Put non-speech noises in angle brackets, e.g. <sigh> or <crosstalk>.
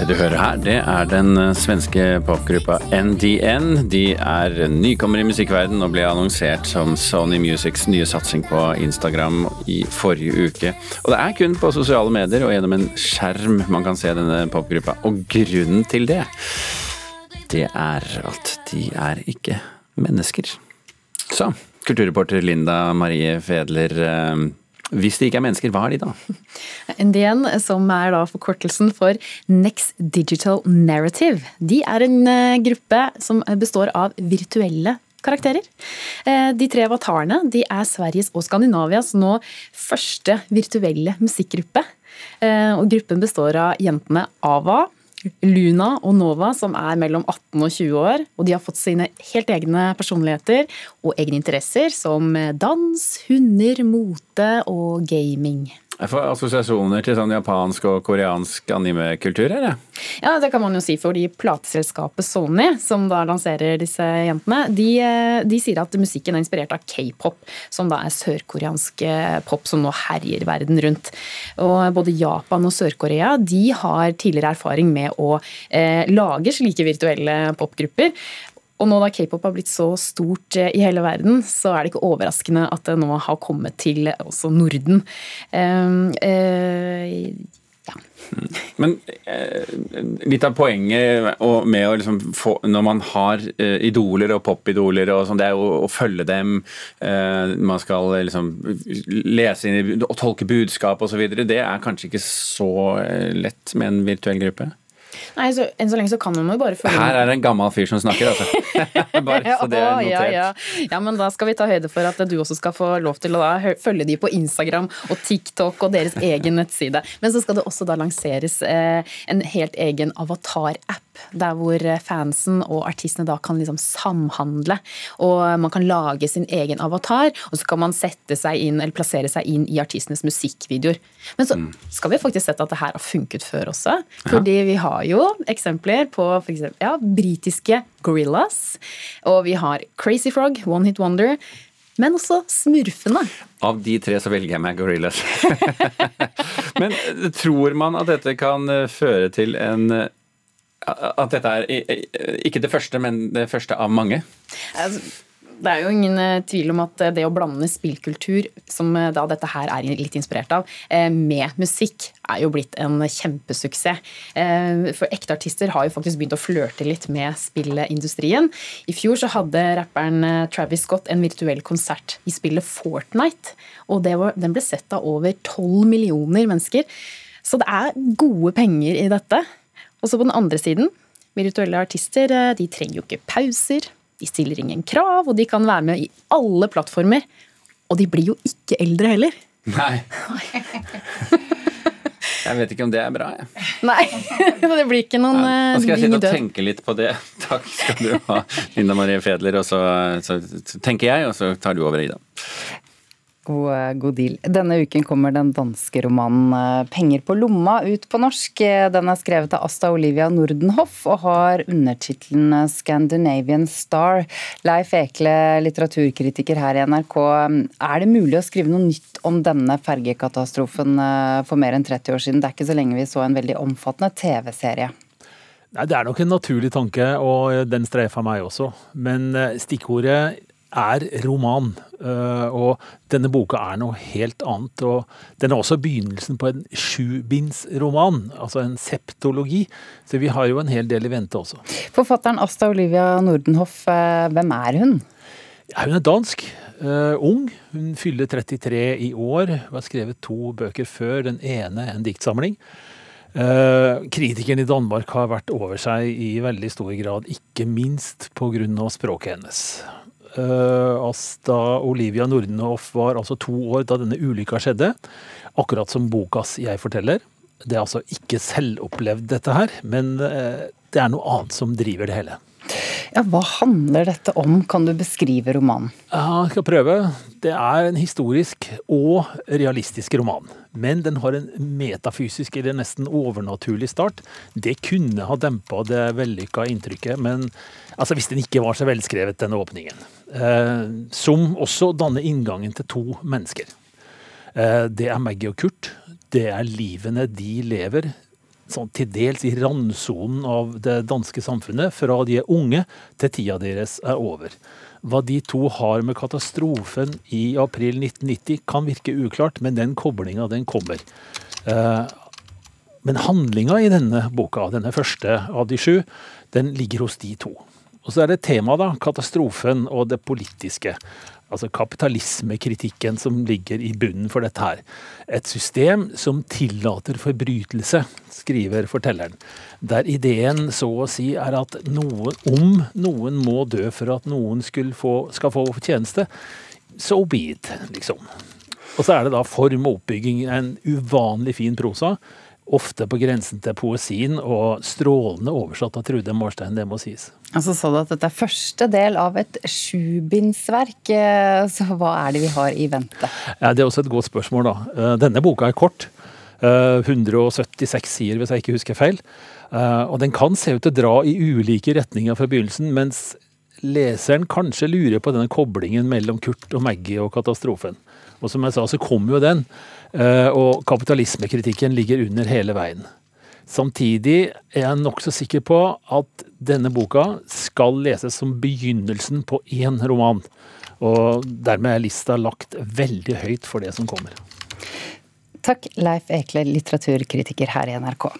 Det du hører her, det er den eh, svenske popgruppa NDN. De er nykommere i musikkverden og ble annonsert som Sony Musics nye satsing på Instagram i forrige uke. Og det er kun på sosiale medier og gjennom en skjerm man kan se denne popgruppa. Og grunnen til det, det er at de er ikke mennesker. Så, kulturreporter Linda Marie Fedler. Hvis det ikke er mennesker, hva er de da? <laughs> NDN, som er da forkortelsen for Next Digital Narrative, de er en eh, gruppe som består av virtuelle karakterer. Eh, De tre avatarene de er Sveriges og Skandinavias nå første virtuelle musikkgruppe. Eh, Og gruppen består av jentene Ava, Luna og Nova, som er mellom 18 og 20 år. Og de har fått sine helt egne personligheter og egne interesser, som dans, hunder, mote og gaming. Jeg får assosiasjoner til sånn japansk og koreansk animekultur her, jeg. Ja, det kan man jo si, fordi plateselskapet Sony, som da lanserer disse jentene, de, eh, de sier at musikken er inspirert av k-pop, som da er sørkoreansk eh, pop som nå herjer verden rundt. Og både Japan og Sør-Korea de har tidligere erfaring med å eh, lage slike virtuelle popgrupper. Og nå da k-pop har blitt så stort eh, i hele verden, så er det ikke overraskende at det nå har kommet til også Norden. Uh, uh, ja. Men eh, litt av poenget med å liksom få Når man har idoler og popidoler og sånt, det er jo å følge dem. Man skal liksom lese inn og tolke budskap osv. Det er kanskje ikke så lett med en virtuell gruppe? Nei, så Enn så lenge så kan man jo bare følge Her er det en gammel fyr som snakker, altså. <laughs> Bare så det er notert. ja, ja. ja, men da skal vi ta høyde for at du også skal få lov til å da følge de på Instagram og TikTok og deres egen nettside. Men så skal det også da lanseres eh, en helt egen avatar-app, der hvor fansen og artistene da kan liksom samhandle. Og man kan lage sin egen avatar, og så kan man sette seg inn, eller plassere seg inn i artistenes musikkvideoer. Men så skal vi faktisk sette at det her har funket før også. Fordi vi har jo eksempler på for eksempel, ja, britiske Gorillas, og vi har Crazy Frog, One Hit Wonder, men også Smurfene. Av de tre så velger jeg meg Gorillas. <laughs> Men eh, tror man at dette kan eh, føre til en eh, At dette er ikke det første, men det første av mange? Altså, Det er jo ingen eh, tvil om at eh, det å blande spillkultur, som eh, da dette her er litt inspirert av, med musikk, er jo blitt en kjempesuksess. For ekte artister har jo faktisk begynt å flørte litt med spillindustrien. I fjor så hadde rapperen Travis Scott en virtuell konsert i spillet Fortnite, og var, den ble sett av over 12 millioner mennesker. Så det er gode penger i dette. Og så på den andre siden, virtuelle artister de trenger jo ikke pauser. De stiller ingen krav, og de kan være med i alle plattformer. Og de blir jo ikke eldre heller. Nei. <laughs> Jeg vet ikke om det er bra, jeg. Nei, <laughs> det blir ikke noen Nei. eh, Nå skal jeg sitte og tenke litt på det. <laughs> Takk skal du ha, Linda Marie Fedler. Og så, så tenker jeg, og så tar du over, Ida. God, eh, god deal. Denne uken kommer den danske romanen eh, 'Penger på lomma' ut på norsk. Den er skrevet av Asta Olivia Nordenhoff og har undertittelen eh, 'Scandinavian Star'. Leif Ekle, litteraturkritiker her i NRK. Er det mulig å skrive noe nytt om denne fergekatastrofen for mer enn 30 år siden? Det er ikke så lenge vi så en veldig omfattende TV-serie. Nei, Det er nok en naturlig tanke, og den streifa meg også. Men stikkordet er roman. eh, Og denne boka er noe helt annet. Og den er også begynnelsen på en sjubindsroman, altså en septologi. Så vi har jo en hel del i vente også. Forfatteren Asta Olivia Nordenhoff, eh, hvem er hun? Ja, hun er dansk. Uh, ung. Hun fyller 33 i år. Hun har skrevet to bøker før. Den ene en diktsamling. Uh, kritikeren i Danmark har vært over seg i veldig stor grad, ikke minst pga. språket hennes. Eh, Asta Olivia Nordenhoff var altså to år da denne ulykka skjedde. Akkurat som bokas 'Jeg forteller'. Det er altså ikke selvopplevd, dette her, men eh, det er noe annet som driver det hele. Ja, Hva handler dette om? Kan du beskrive romanen? Jeg skal prøve. Det er en historisk og realistisk roman. Men den har en metafysisk eller nesten overnaturlig start. Det kunne ha dempa det vellykka inntrykket, men altså hvis den ikke var så velskrevet, denne åpningen. Eh, som også danner inngangen til to mennesker. Eh, det er Maggie og Kurt. Det er livene de lever sånn til dels i randsonen av det danske samfunnet fra de er unge til tida deres er over. Hva de to har med katastrofen i april 1990 kan virke uklart, men den koblinga, den kommer. Eh, men handlinga i denne boka, denne første av de sju, den ligger hos de to. Og så er det temaet, da, katastrofen og det politiske. Altså kapitalismekritikken som ligger i bunnen for dette her. Et system som tillater forbrytelse, skriver fortelleren. Der ideen så å si er at noen, om noen må dø for at noen få, skal få tjeneste, so be it, liksom. Og så er det da form og oppbygging. En uvanlig fin prosa ofte på grensen til poesien, og strålende oversatt av Trude Marstein, det må sies. Og så sa du at dette er første del av et sjubindsverk, eh, så hva er det vi har i vente? Ja, det er også et godt spørsmål, da. Eh, denne boka er kort. 176 eh, sider, hvis jeg ikke husker feil. Og den kan se ut til å dra i ulike retninger fra begynnelsen, mens leseren kanskje lurer på denne koblingen mellom Kurt og Maggie og katastrofen. Og som jeg sa, så kommer jo den. Eh, og kapitalismekritikken ligger under hele veien. Samtidig er jeg nokså sikker på at denne boka skal leses som begynnelsen på én roman. Og dermed er lista lagt veldig høyt for det som kommer. Takk, Leif Ekle, litteraturkritiker her i NRK.